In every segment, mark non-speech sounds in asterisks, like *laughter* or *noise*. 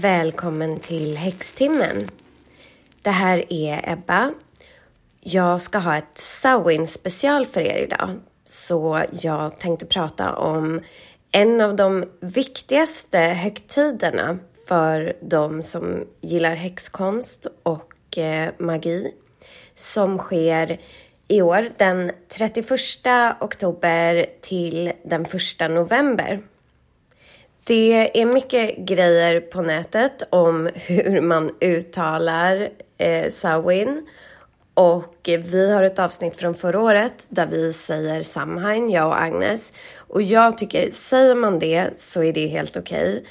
Välkommen till Häxtimmen. Det här är Ebba. Jag ska ha ett Samhain special för er idag. Så jag tänkte prata om en av de viktigaste högtiderna för de som gillar häxkonst och eh, magi som sker i år den 31 oktober till den 1 november. Det är mycket grejer på nätet om hur man uttalar eh, Samhain. Och vi har ett avsnitt från förra året där vi säger Samhain, jag och Agnes. Och jag tycker, säger man det så är det helt okej.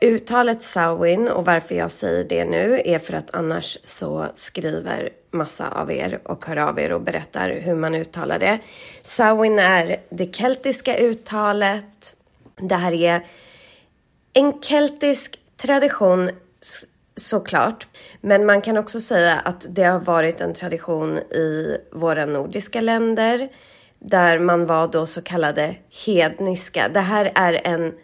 Okay. Uttalet Samhain och varför jag säger det nu är för att annars så skriver massa av er och hör av er och berättar hur man uttalar det. Samhain är det keltiska uttalet. Det här är en keltisk tradition såklart, men man kan också säga att det har varit en tradition i våra nordiska länder där man var då så kallade hedniska. Det här är en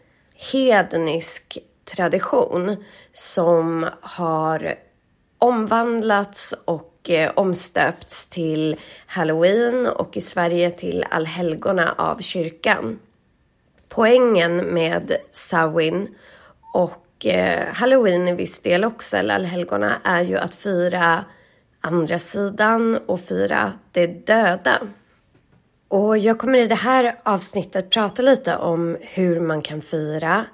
hednisk tradition som har omvandlats och eh, omstöpts till halloween och i Sverige till allhelgona av kyrkan. Poängen med Samhain och eh, halloween i viss del också, eller allhelgona, är ju att fira andra sidan och fira det döda. Och jag kommer i det här avsnittet prata lite om hur man kan fira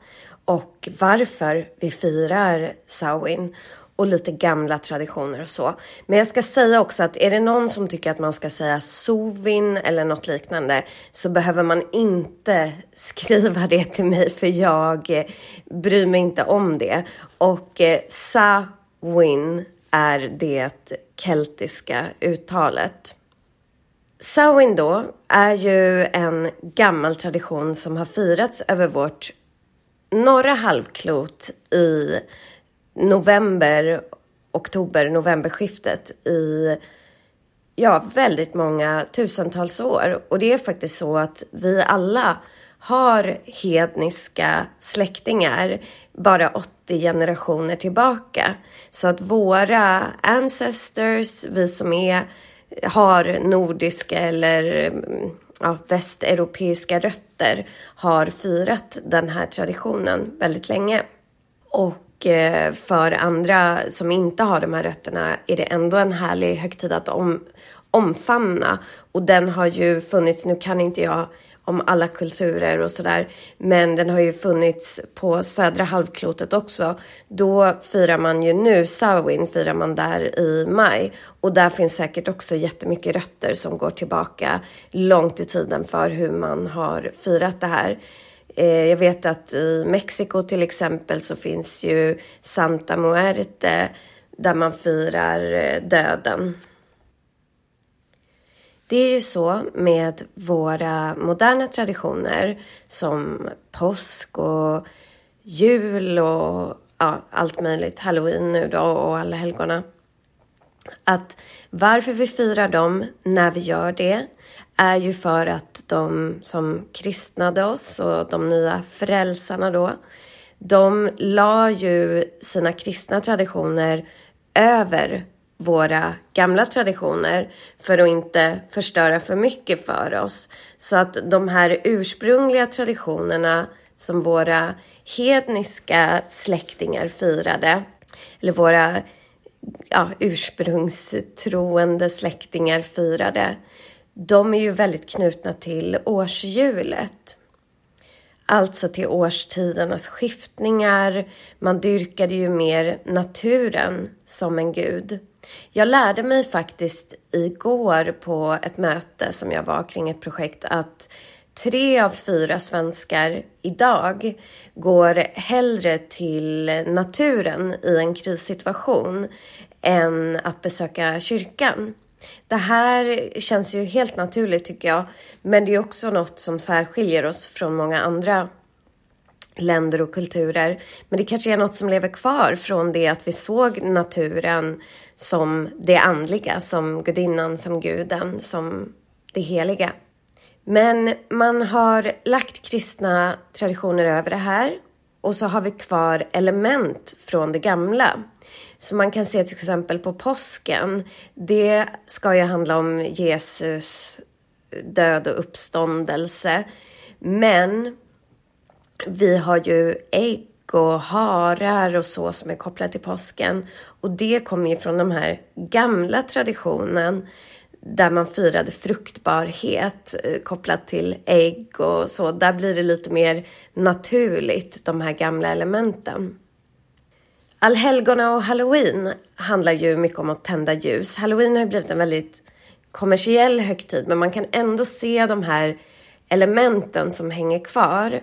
och varför vi firar Samhain och lite gamla traditioner och så. Men jag ska säga också att är det någon som tycker att man ska säga Sovin eller något liknande så behöver man inte *laughs* skriva det till mig för jag eh, bryr mig inte om det. Och eh, Sawin är det keltiska uttalet. Samhain då är ju en gammal tradition som har firats över vårt norra halvklot i november, oktober, novemberskiftet i ja, väldigt många tusentals år. Och det är faktiskt så att vi alla har hedniska släktingar bara 80 generationer tillbaka. Så att våra ancestors, vi som är, har nordiska eller ja, västeuropeiska rötter, har firat den här traditionen väldigt länge. Och och för andra som inte har de här rötterna är det ändå en härlig högtid att om, omfamna. Och den har ju funnits, nu kan inte jag om alla kulturer och sådär. Men den har ju funnits på södra halvklotet också. Då firar man ju nu, Samhain firar man där i maj. Och där finns säkert också jättemycket rötter som går tillbaka långt i tiden för hur man har firat det här. Eh, jag vet att i Mexiko till exempel så finns ju Santa Muerte där man firar eh, döden. Det är ju så med våra moderna traditioner som påsk och jul och ja, allt möjligt, halloween nu då och alla helgona. Att varför vi firar dem när vi gör det är ju för att de som kristnade oss och de nya frälsarna då, de la ju sina kristna traditioner över våra gamla traditioner för att inte förstöra för mycket för oss. Så att de här ursprungliga traditionerna som våra hedniska släktingar firade, eller våra ja, ursprungstroende släktingar firade, de är ju väldigt knutna till årshjulet. Alltså till årstidernas skiftningar. Man dyrkade ju mer naturen som en gud. Jag lärde mig faktiskt igår på ett möte som jag var kring ett projekt att tre av fyra svenskar idag går hellre till naturen i en krissituation än att besöka kyrkan. Det här känns ju helt naturligt tycker jag. Men det är också något som särskiljer oss från många andra länder och kulturer. Men det kanske är något som lever kvar från det att vi såg naturen som det andliga, som gudinnan, som guden, som det heliga. Men man har lagt kristna traditioner över det här och så har vi kvar element från det gamla. Så man kan se till exempel på påsken. Det ska ju handla om Jesus död och uppståndelse. Men vi har ju ägg och harar och så som är kopplat till påsken. Och det kommer ju från den här gamla traditionen där man firade fruktbarhet eh, kopplat till ägg och så. Där blir det lite mer naturligt, de här gamla elementen. Allhelgona och halloween handlar ju mycket om att tända ljus. Halloween har ju blivit en väldigt kommersiell högtid, men man kan ändå se de här elementen som hänger kvar.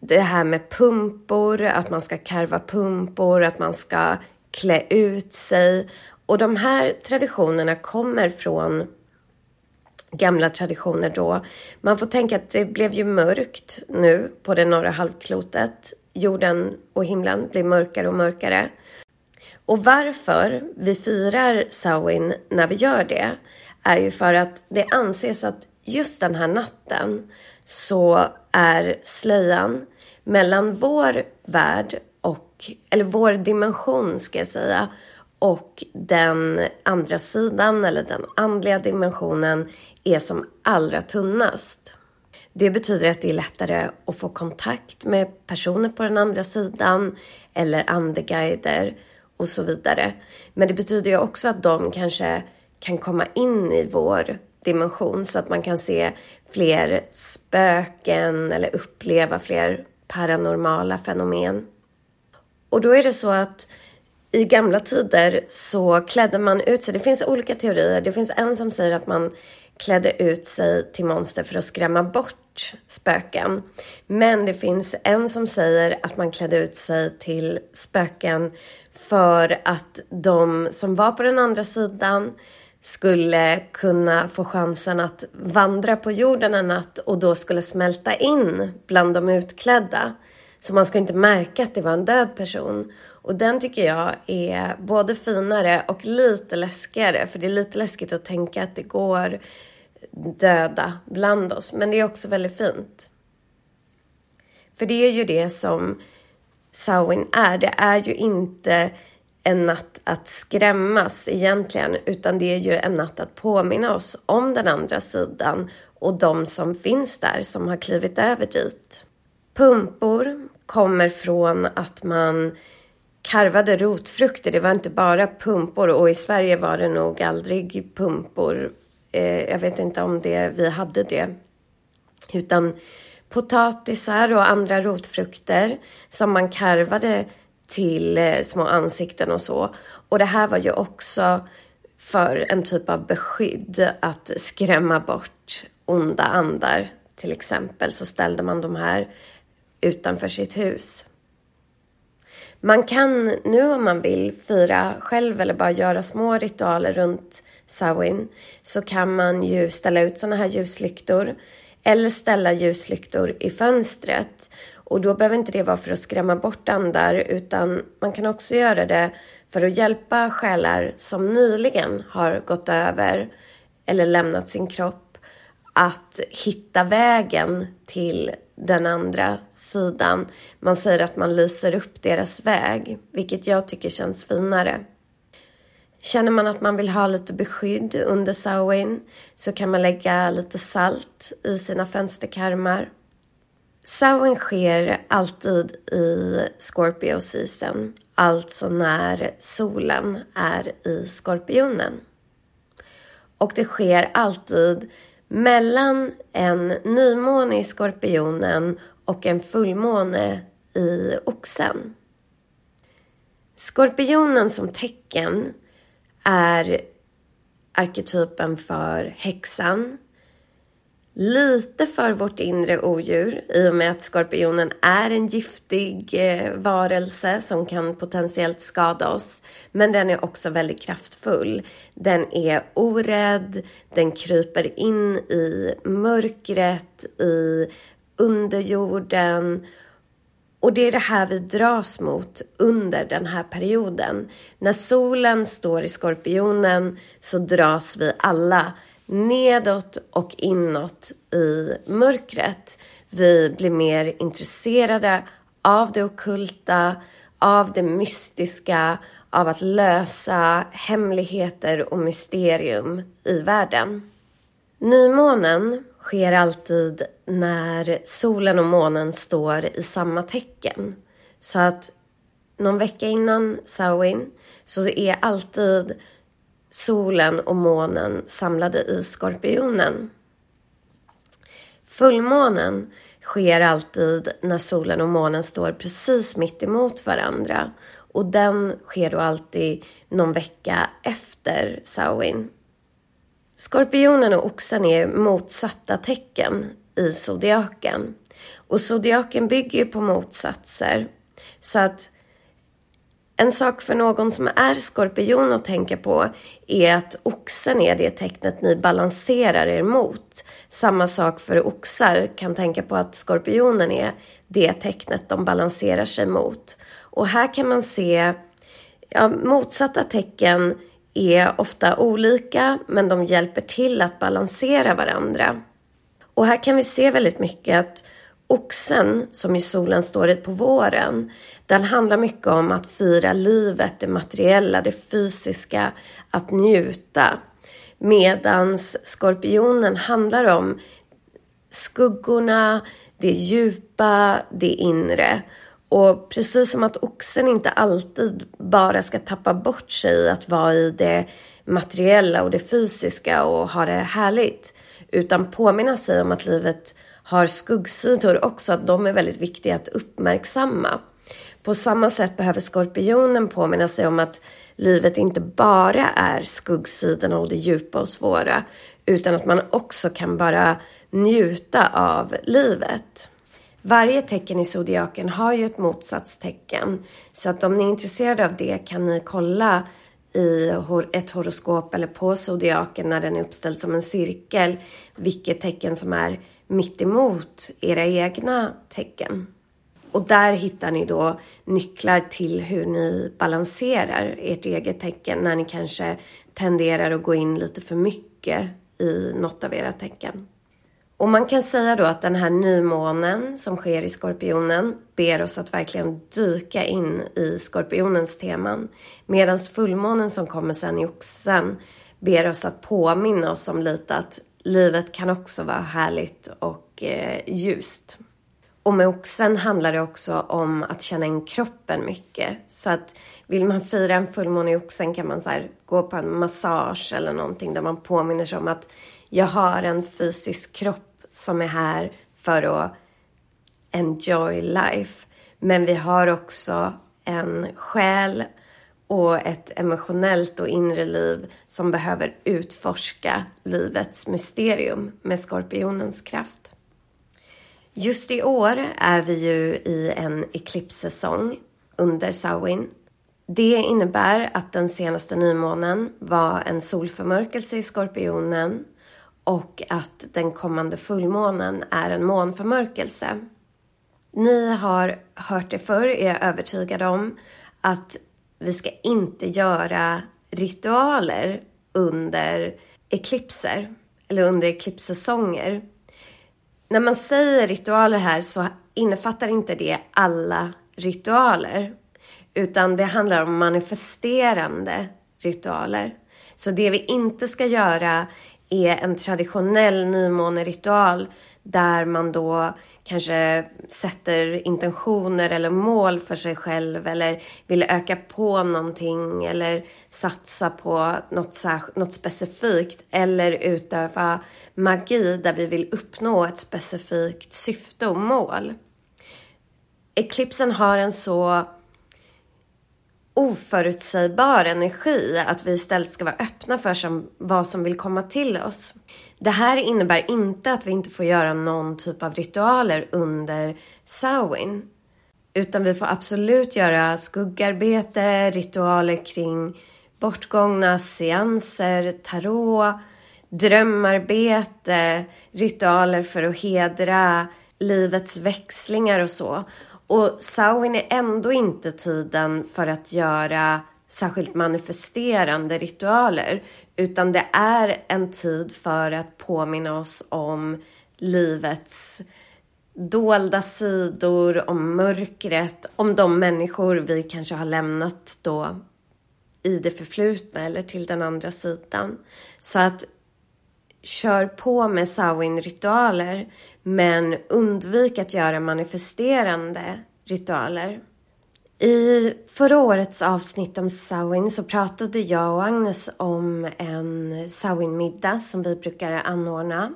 Det här med pumpor, att man ska karva pumpor, att man ska klä ut sig. Och de här traditionerna kommer från gamla traditioner då. Man får tänka att det blev ju mörkt nu på det norra halvklotet. Jorden och himlen blir mörkare och mörkare. Och varför vi firar Samhain när vi gör det är ju för att det anses att just den här natten så är slöjan mellan vår värld och, eller vår dimension ska jag säga, och den andra sidan eller den andliga dimensionen är som allra tunnast. Det betyder att det är lättare att få kontakt med personer på den andra sidan eller andeguider och så vidare. Men det betyder ju också att de kanske kan komma in i vår dimension så att man kan se fler spöken eller uppleva fler paranormala fenomen. Och då är det så att i gamla tider så klädde man ut sig. Det finns olika teorier. Det finns en som säger att man klädde ut sig till monster för att skrämma bort spöken. Men det finns en som säger att man klädde ut sig till spöken för att de som var på den andra sidan skulle kunna få chansen att vandra på jorden en natt och då skulle smälta in bland de utklädda. Så man ska inte märka att det var en död person. Och den tycker jag är både finare och lite läskigare. För det är lite läskigt att tänka att det går döda bland oss. Men det är också väldigt fint. För det är ju det som Samhain är. Det är ju inte en natt att skrämmas egentligen, utan det är ju en natt att påminna oss om den andra sidan och de som finns där som har klivit över dit. Pumpor kommer från att man karvade rotfrukter. Det var inte bara pumpor och i Sverige var det nog aldrig pumpor. Eh, jag vet inte om det, vi hade det. Utan potatisar och andra rotfrukter som man karvade till eh, små ansikten och så. Och det här var ju också för en typ av beskydd att skrämma bort onda andar. Till exempel så ställde man de här utanför sitt hus. Man kan nu om man vill fira själv eller bara göra små ritualer runt Samhain så kan man ju ställa ut sådana här ljuslyktor eller ställa ljuslyktor i fönstret. Och då behöver inte det vara för att skrämma bort andar utan man kan också göra det för att hjälpa själar som nyligen har gått över eller lämnat sin kropp att hitta vägen till den andra sidan. Man säger att man lyser upp deras väg, vilket jag tycker känns finare. Känner man att man vill ha lite beskydd under Samhain så kan man lägga lite salt i sina fönsterkarmar. Samhain sker alltid i Scorpio season, alltså när solen är i skorpionen. Och det sker alltid mellan en nymåne i skorpionen och en fullmåne i oxen. Skorpionen som tecken är arketypen för häxan. Lite för vårt inre odjur i och med att skorpionen är en giftig eh, varelse som kan potentiellt skada oss. Men den är också väldigt kraftfull. Den är orädd, den kryper in i mörkret, i underjorden och det är det här vi dras mot under den här perioden. När solen står i skorpionen så dras vi alla nedåt och inåt i mörkret. Vi blir mer intresserade av det okulta, av det mystiska, av att lösa hemligheter och mysterium i världen. Nymånen sker alltid när solen och månen står i samma tecken. Så att någon vecka innan Samhain så är alltid solen och månen samlade i skorpionen. Fullmånen sker alltid när solen och månen står precis mitt emot varandra och den sker då alltid någon vecka efter Samhain. Skorpionen och oxen är motsatta tecken i zodiaken och zodiaken bygger ju på motsatser så att en sak för någon som är skorpion att tänka på är att oxen är det tecknet ni balanserar er mot. Samma sak för oxar kan tänka på att skorpionen är det tecknet de balanserar sig mot. Och här kan man se ja, motsatta tecken är ofta olika men de hjälper till att balansera varandra. Och här kan vi se väldigt mycket att Oxen, som i solen står i på våren, den handlar mycket om att fira livet, det materiella, det fysiska, att njuta. Medans skorpionen handlar om skuggorna, det djupa, det inre. Och precis som att oxen inte alltid bara ska tappa bort sig i att vara i det materiella och det fysiska och ha det härligt, utan påminna sig om att livet har skuggsidor också, att de är väldigt viktiga att uppmärksamma. På samma sätt behöver skorpionen påminna sig om att livet inte bara är skuggsidorna och det djupa och svåra, utan att man också kan bara njuta av livet. Varje tecken i zodiaken har ju ett motsatstecken, så att om ni är intresserade av det kan ni kolla i ett horoskop eller på zodiaken när den är uppställd som en cirkel, vilket tecken som är mitt emot era egna tecken. Och där hittar ni då nycklar till hur ni balanserar ert eget tecken när ni kanske tenderar att gå in lite för mycket i något av era tecken. Och man kan säga då att den här nymånen som sker i Skorpionen ber oss att verkligen dyka in i Skorpionens teman. Medan fullmånen som kommer sen i Oxen ber oss att påminna oss om lite att livet kan också vara härligt och eh, ljust. Och med oxen handlar det också om att känna in kroppen mycket. Så att vill man fira en fullmåne i oxen kan man så gå på en massage eller någonting där man påminner sig om att jag har en fysisk kropp som är här för att enjoy life. Men vi har också en själ och ett emotionellt och inre liv som behöver utforska livets mysterium med skorpionens kraft. Just i år är vi ju i en eklipssäsong under Samhain. Det innebär att den senaste nymånen var en solförmörkelse i skorpionen och att den kommande fullmånen är en månförmörkelse. Ni har hört det förr, är jag övertygad om, att vi ska inte göra ritualer under eklipser eller under eklipssäsonger. När man säger ritualer här så innefattar inte det alla ritualer, utan det handlar om manifesterande ritualer. Så det vi inte ska göra är en traditionell nymåneritual där man då kanske sätter intentioner eller mål för sig själv eller vill öka på någonting eller satsa på något, något specifikt eller utöva magi där vi vill uppnå ett specifikt syfte och mål. Eklipsen har en så oförutsägbar energi att vi istället ska vara öppna för som, vad som vill komma till oss. Det här innebär inte att vi inte får göra någon typ av ritualer under Samhain. Utan vi får absolut göra skuggarbete, ritualer kring bortgångna seanser, tarot, drömarbete, ritualer för att hedra livets växlingar och så. Och Samhain är ändå inte tiden för att göra särskilt manifesterande ritualer utan det är en tid för att påminna oss om livets dolda sidor, om mörkret, om de människor vi kanske har lämnat då i det förflutna eller till den andra sidan. Så att kör på med Sawin-ritualer men undvik att göra manifesterande ritualer. I förra årets avsnitt om Samhain så pratade jag och Agnes om en Samhain-middag som vi brukar anordna.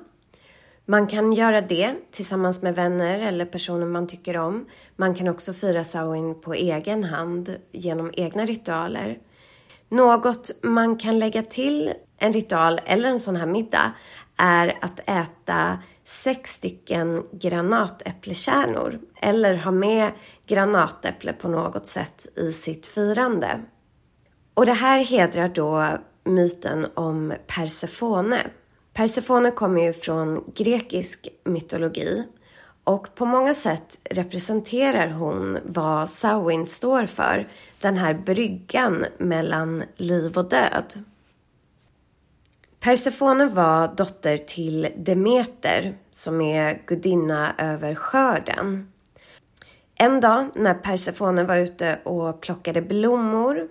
Man kan göra det tillsammans med vänner eller personer man tycker om. Man kan också fira Samhain på egen hand genom egna ritualer. Något man kan lägga till en ritual eller en sån här middag är att äta sex stycken granatäpplekärnor eller ha med granatäpple på något sätt i sitt firande. Och det här hedrar då myten om Persefone. Persefone kommer ju från grekisk mytologi och på många sätt representerar hon vad Samhain står för. Den här bryggan mellan liv och död. Persefone var dotter till Demeter som är gudinna över skörden. En dag när Persefone var ute och plockade blommor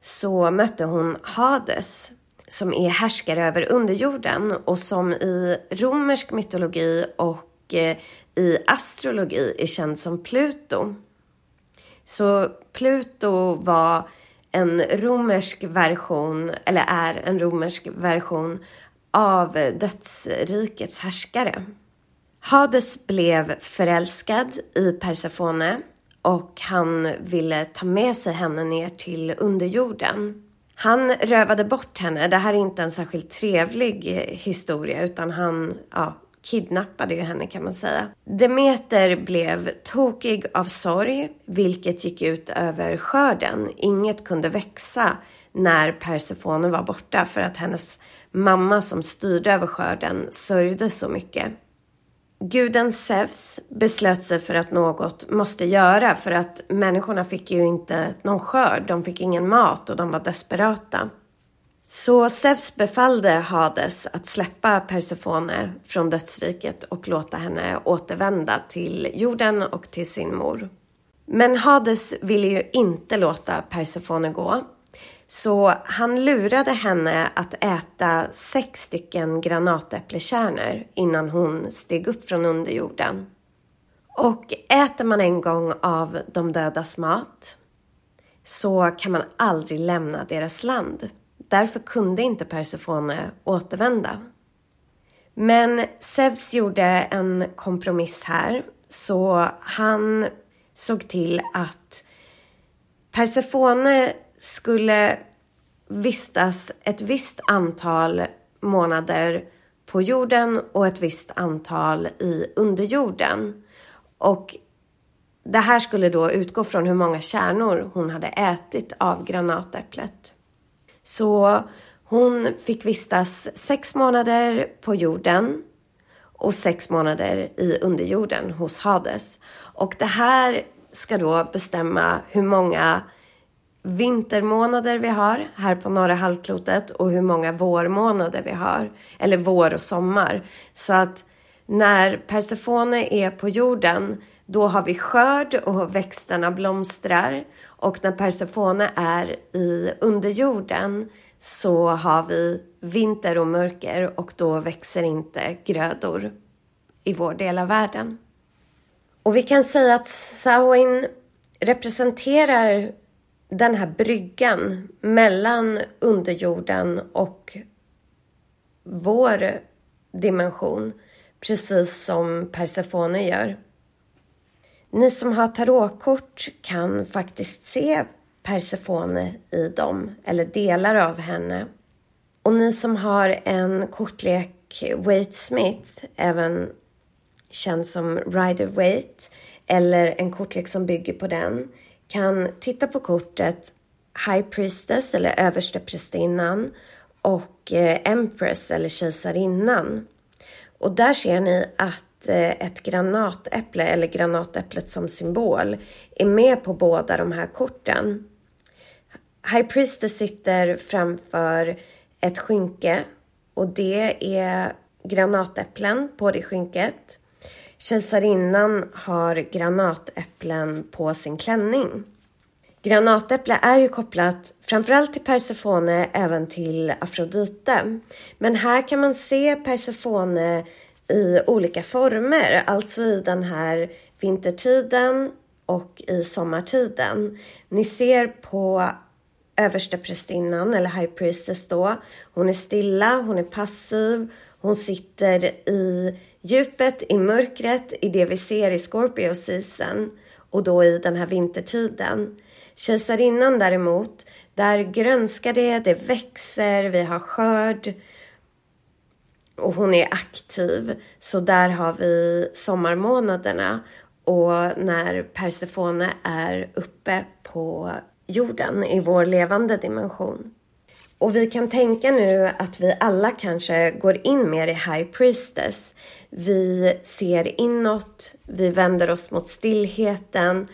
så mötte hon Hades som är härskare över underjorden och som i romersk mytologi och Eh, i astrologi är känd som Pluto. Så Pluto var en romersk version, eller är en romersk version av dödsrikets härskare. Hades blev förälskad i Persefone och han ville ta med sig henne ner till underjorden. Han rövade bort henne. Det här är inte en särskilt trevlig historia utan han ja, kidnappade ju henne kan man säga. Demeter blev tokig av sorg, vilket gick ut över skörden. Inget kunde växa när Persefone var borta för att hennes mamma som styrde över skörden sörjde så mycket. Guden Zeus beslöt sig för att något måste göra för att människorna fick ju inte någon skörd, de fick ingen mat och de var desperata. Så Zeus befallde Hades att släppa Persefone från dödsriket och låta henne återvända till jorden och till sin mor. Men Hades ville ju inte låta Persefone gå. Så han lurade henne att äta sex stycken granatäpplekärnor innan hon steg upp från underjorden. Och äter man en gång av de dödas mat så kan man aldrig lämna deras land. Därför kunde inte Persefone återvända. Men Zeus gjorde en kompromiss här, så han såg till att Persefone skulle vistas ett visst antal månader på jorden och ett visst antal i underjorden. Och det här skulle då utgå från hur många kärnor hon hade ätit av granatäpplet. Så hon fick vistas sex månader på jorden och sex månader i underjorden hos Hades. Och det här ska då bestämma hur många vintermånader vi har här på norra halvklotet och hur många vårmånader vi har. Eller vår och sommar. Så att när Persefone är på jorden då har vi skörd och växterna blomstrar. Och när Persefone är i underjorden så har vi vinter och mörker och då växer inte grödor i vår del av världen. Och vi kan säga att Samhain representerar den här bryggan mellan underjorden och vår dimension, precis som Persefone gör. Ni som har tarotkort kan faktiskt se Persefone i dem, eller delar av henne. Och ni som har en kortlek Waite Smith, även känd som Rider Waite, eller en kortlek som bygger på den, kan titta på kortet High Priestess eller översteprästinnan och eh, Empress eller kejsarinnan. Och där ser ni att Eh, ett granatäpple eller granatäpplet som symbol är med på båda de här korten. High Priestess sitter framför ett skynke och det är granatäpplen på det skynket. Kejsarinnan har granatäpplen på sin klänning. Granatäpple är ju kopplat framförallt till Persefone, även till Afrodite. Men här kan man se Persefone i olika former, alltså i den här vintertiden och i sommartiden. Ni ser på översteprästinnan eller High Priestess då. Hon är stilla, hon är passiv, hon sitter i djupet, i mörkret, i det vi ser i Scorpio season och då i den här vintertiden. Kejsarinnan däremot, där grönskar det, det växer, vi har skörd och hon är aktiv. Så där har vi sommarmånaderna och när Persefone är uppe på jorden i vår levande dimension. Och vi kan tänka nu att vi alla kanske går in mer i High Priestess. Vi ser inåt, vi vänder oss mot stillheten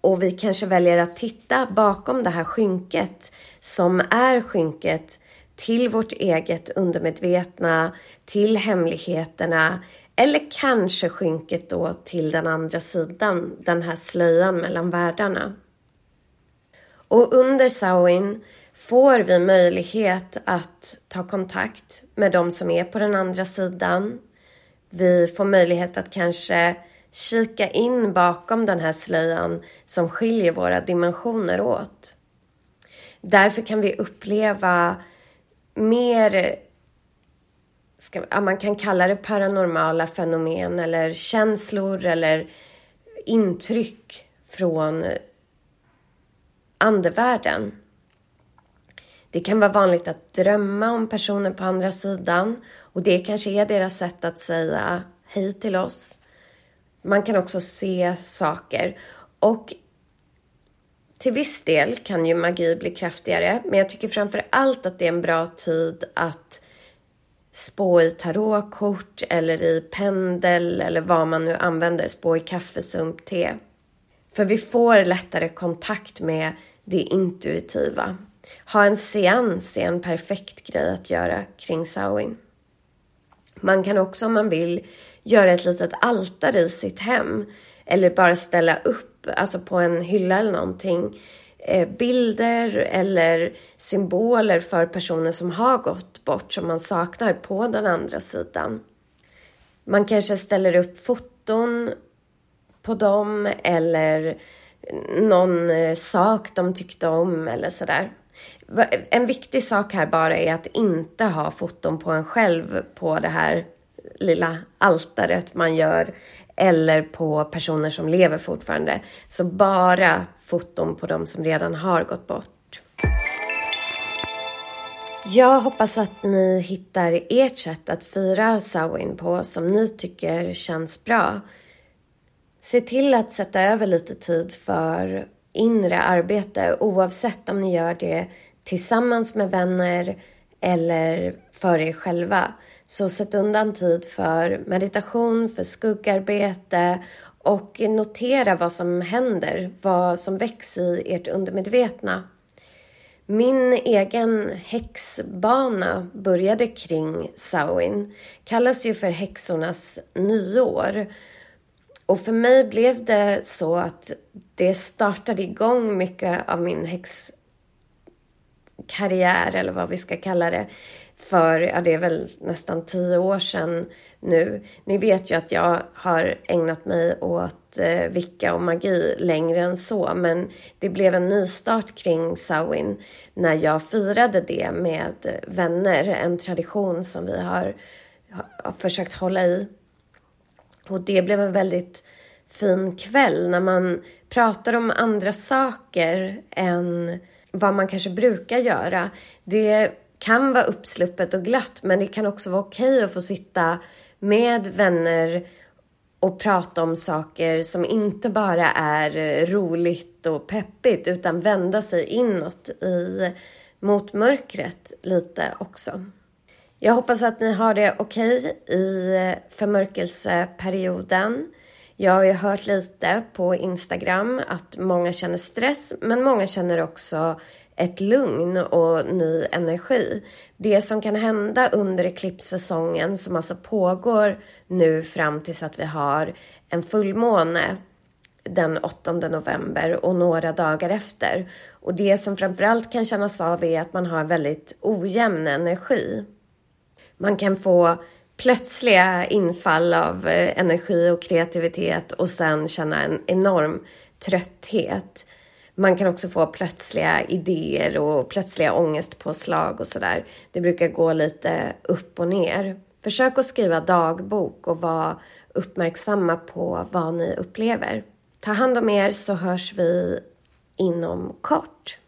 och vi kanske väljer att titta bakom det här skynket som är skynket till vårt eget undermedvetna, till hemligheterna eller kanske skynket då till den andra sidan, den här slöjan mellan världarna. Och under Sawin får vi möjlighet att ta kontakt med de som är på den andra sidan. Vi får möjlighet att kanske kika in bakom den här slöjan som skiljer våra dimensioner åt. Därför kan vi uppleva mer, ska, ja, man kan kalla det paranormala fenomen eller känslor eller intryck från andevärlden. Det kan vara vanligt att drömma om personer på andra sidan och det kanske är deras sätt att säga hej till oss. Man kan också se saker och till viss del kan ju magi bli kraftigare, men jag tycker framför allt att det är en bra tid att spå i tarotkort eller i pendel eller vad man nu använder, spå i kaffesump, te. För vi får lättare kontakt med det intuitiva. Ha en seans är en perfekt grej att göra kring Samhain. Man kan också om man vill göra ett litet altare i sitt hem eller bara ställa upp, alltså på en hylla eller någonting, eh, bilder eller symboler för personer som har gått bort som man saknar på den andra sidan. Man kanske ställer upp foton på dem eller någon eh, sak de tyckte om eller sådär. En viktig sak här bara är att inte ha foton på en själv på det här lilla altaret man gör eller på personer som lever fortfarande. Så bara foton på de som redan har gått bort. Jag hoppas att ni hittar ert sätt att fira Samhain på som ni tycker känns bra. Se till att sätta över lite tid för inre arbete oavsett om ni gör det tillsammans med vänner eller för er själva. Så sätt undan tid för meditation, för skuggarbete och notera vad som händer, vad som väcks i ert undermedvetna. Min egen häxbana började kring Samhain, kallas ju för häxornas nyår och för mig blev det så att det startade igång mycket av min häxkarriär eller vad vi ska kalla det. För, ja det är väl nästan tio år sedan nu. Ni vet ju att jag har ägnat mig åt eh, vicka och magi längre än så. Men det blev en nystart kring Samhain när jag firade det med vänner. En tradition som vi har, har försökt hålla i och det blev en väldigt fin kväll när man pratar om andra saker än vad man kanske brukar göra. Det kan vara uppsluppet och glatt men det kan också vara okej okay att få sitta med vänner och prata om saker som inte bara är eh, roligt och peppigt utan vända sig inåt i, mot mörkret lite också. Jag hoppas att ni har det okej okay i eh, förmörkelseperioden. Jag har ju hört lite på Instagram att många känner stress, men många känner också ett lugn och ny energi. Det som kan hända under eklipssäsongen som alltså pågår nu fram tills att vi har en fullmåne den 8 november och några dagar efter. Och det som framförallt kan kännas av är att man har väldigt ojämn energi. Man kan få plötsliga infall av eh, energi och kreativitet och sen känna en enorm trötthet. Man kan också få plötsliga idéer och plötsliga ångestpåslag och sådär. Det brukar gå lite upp och ner. Försök att skriva dagbok och vara uppmärksamma på vad ni upplever. Ta hand om er så hörs vi inom kort.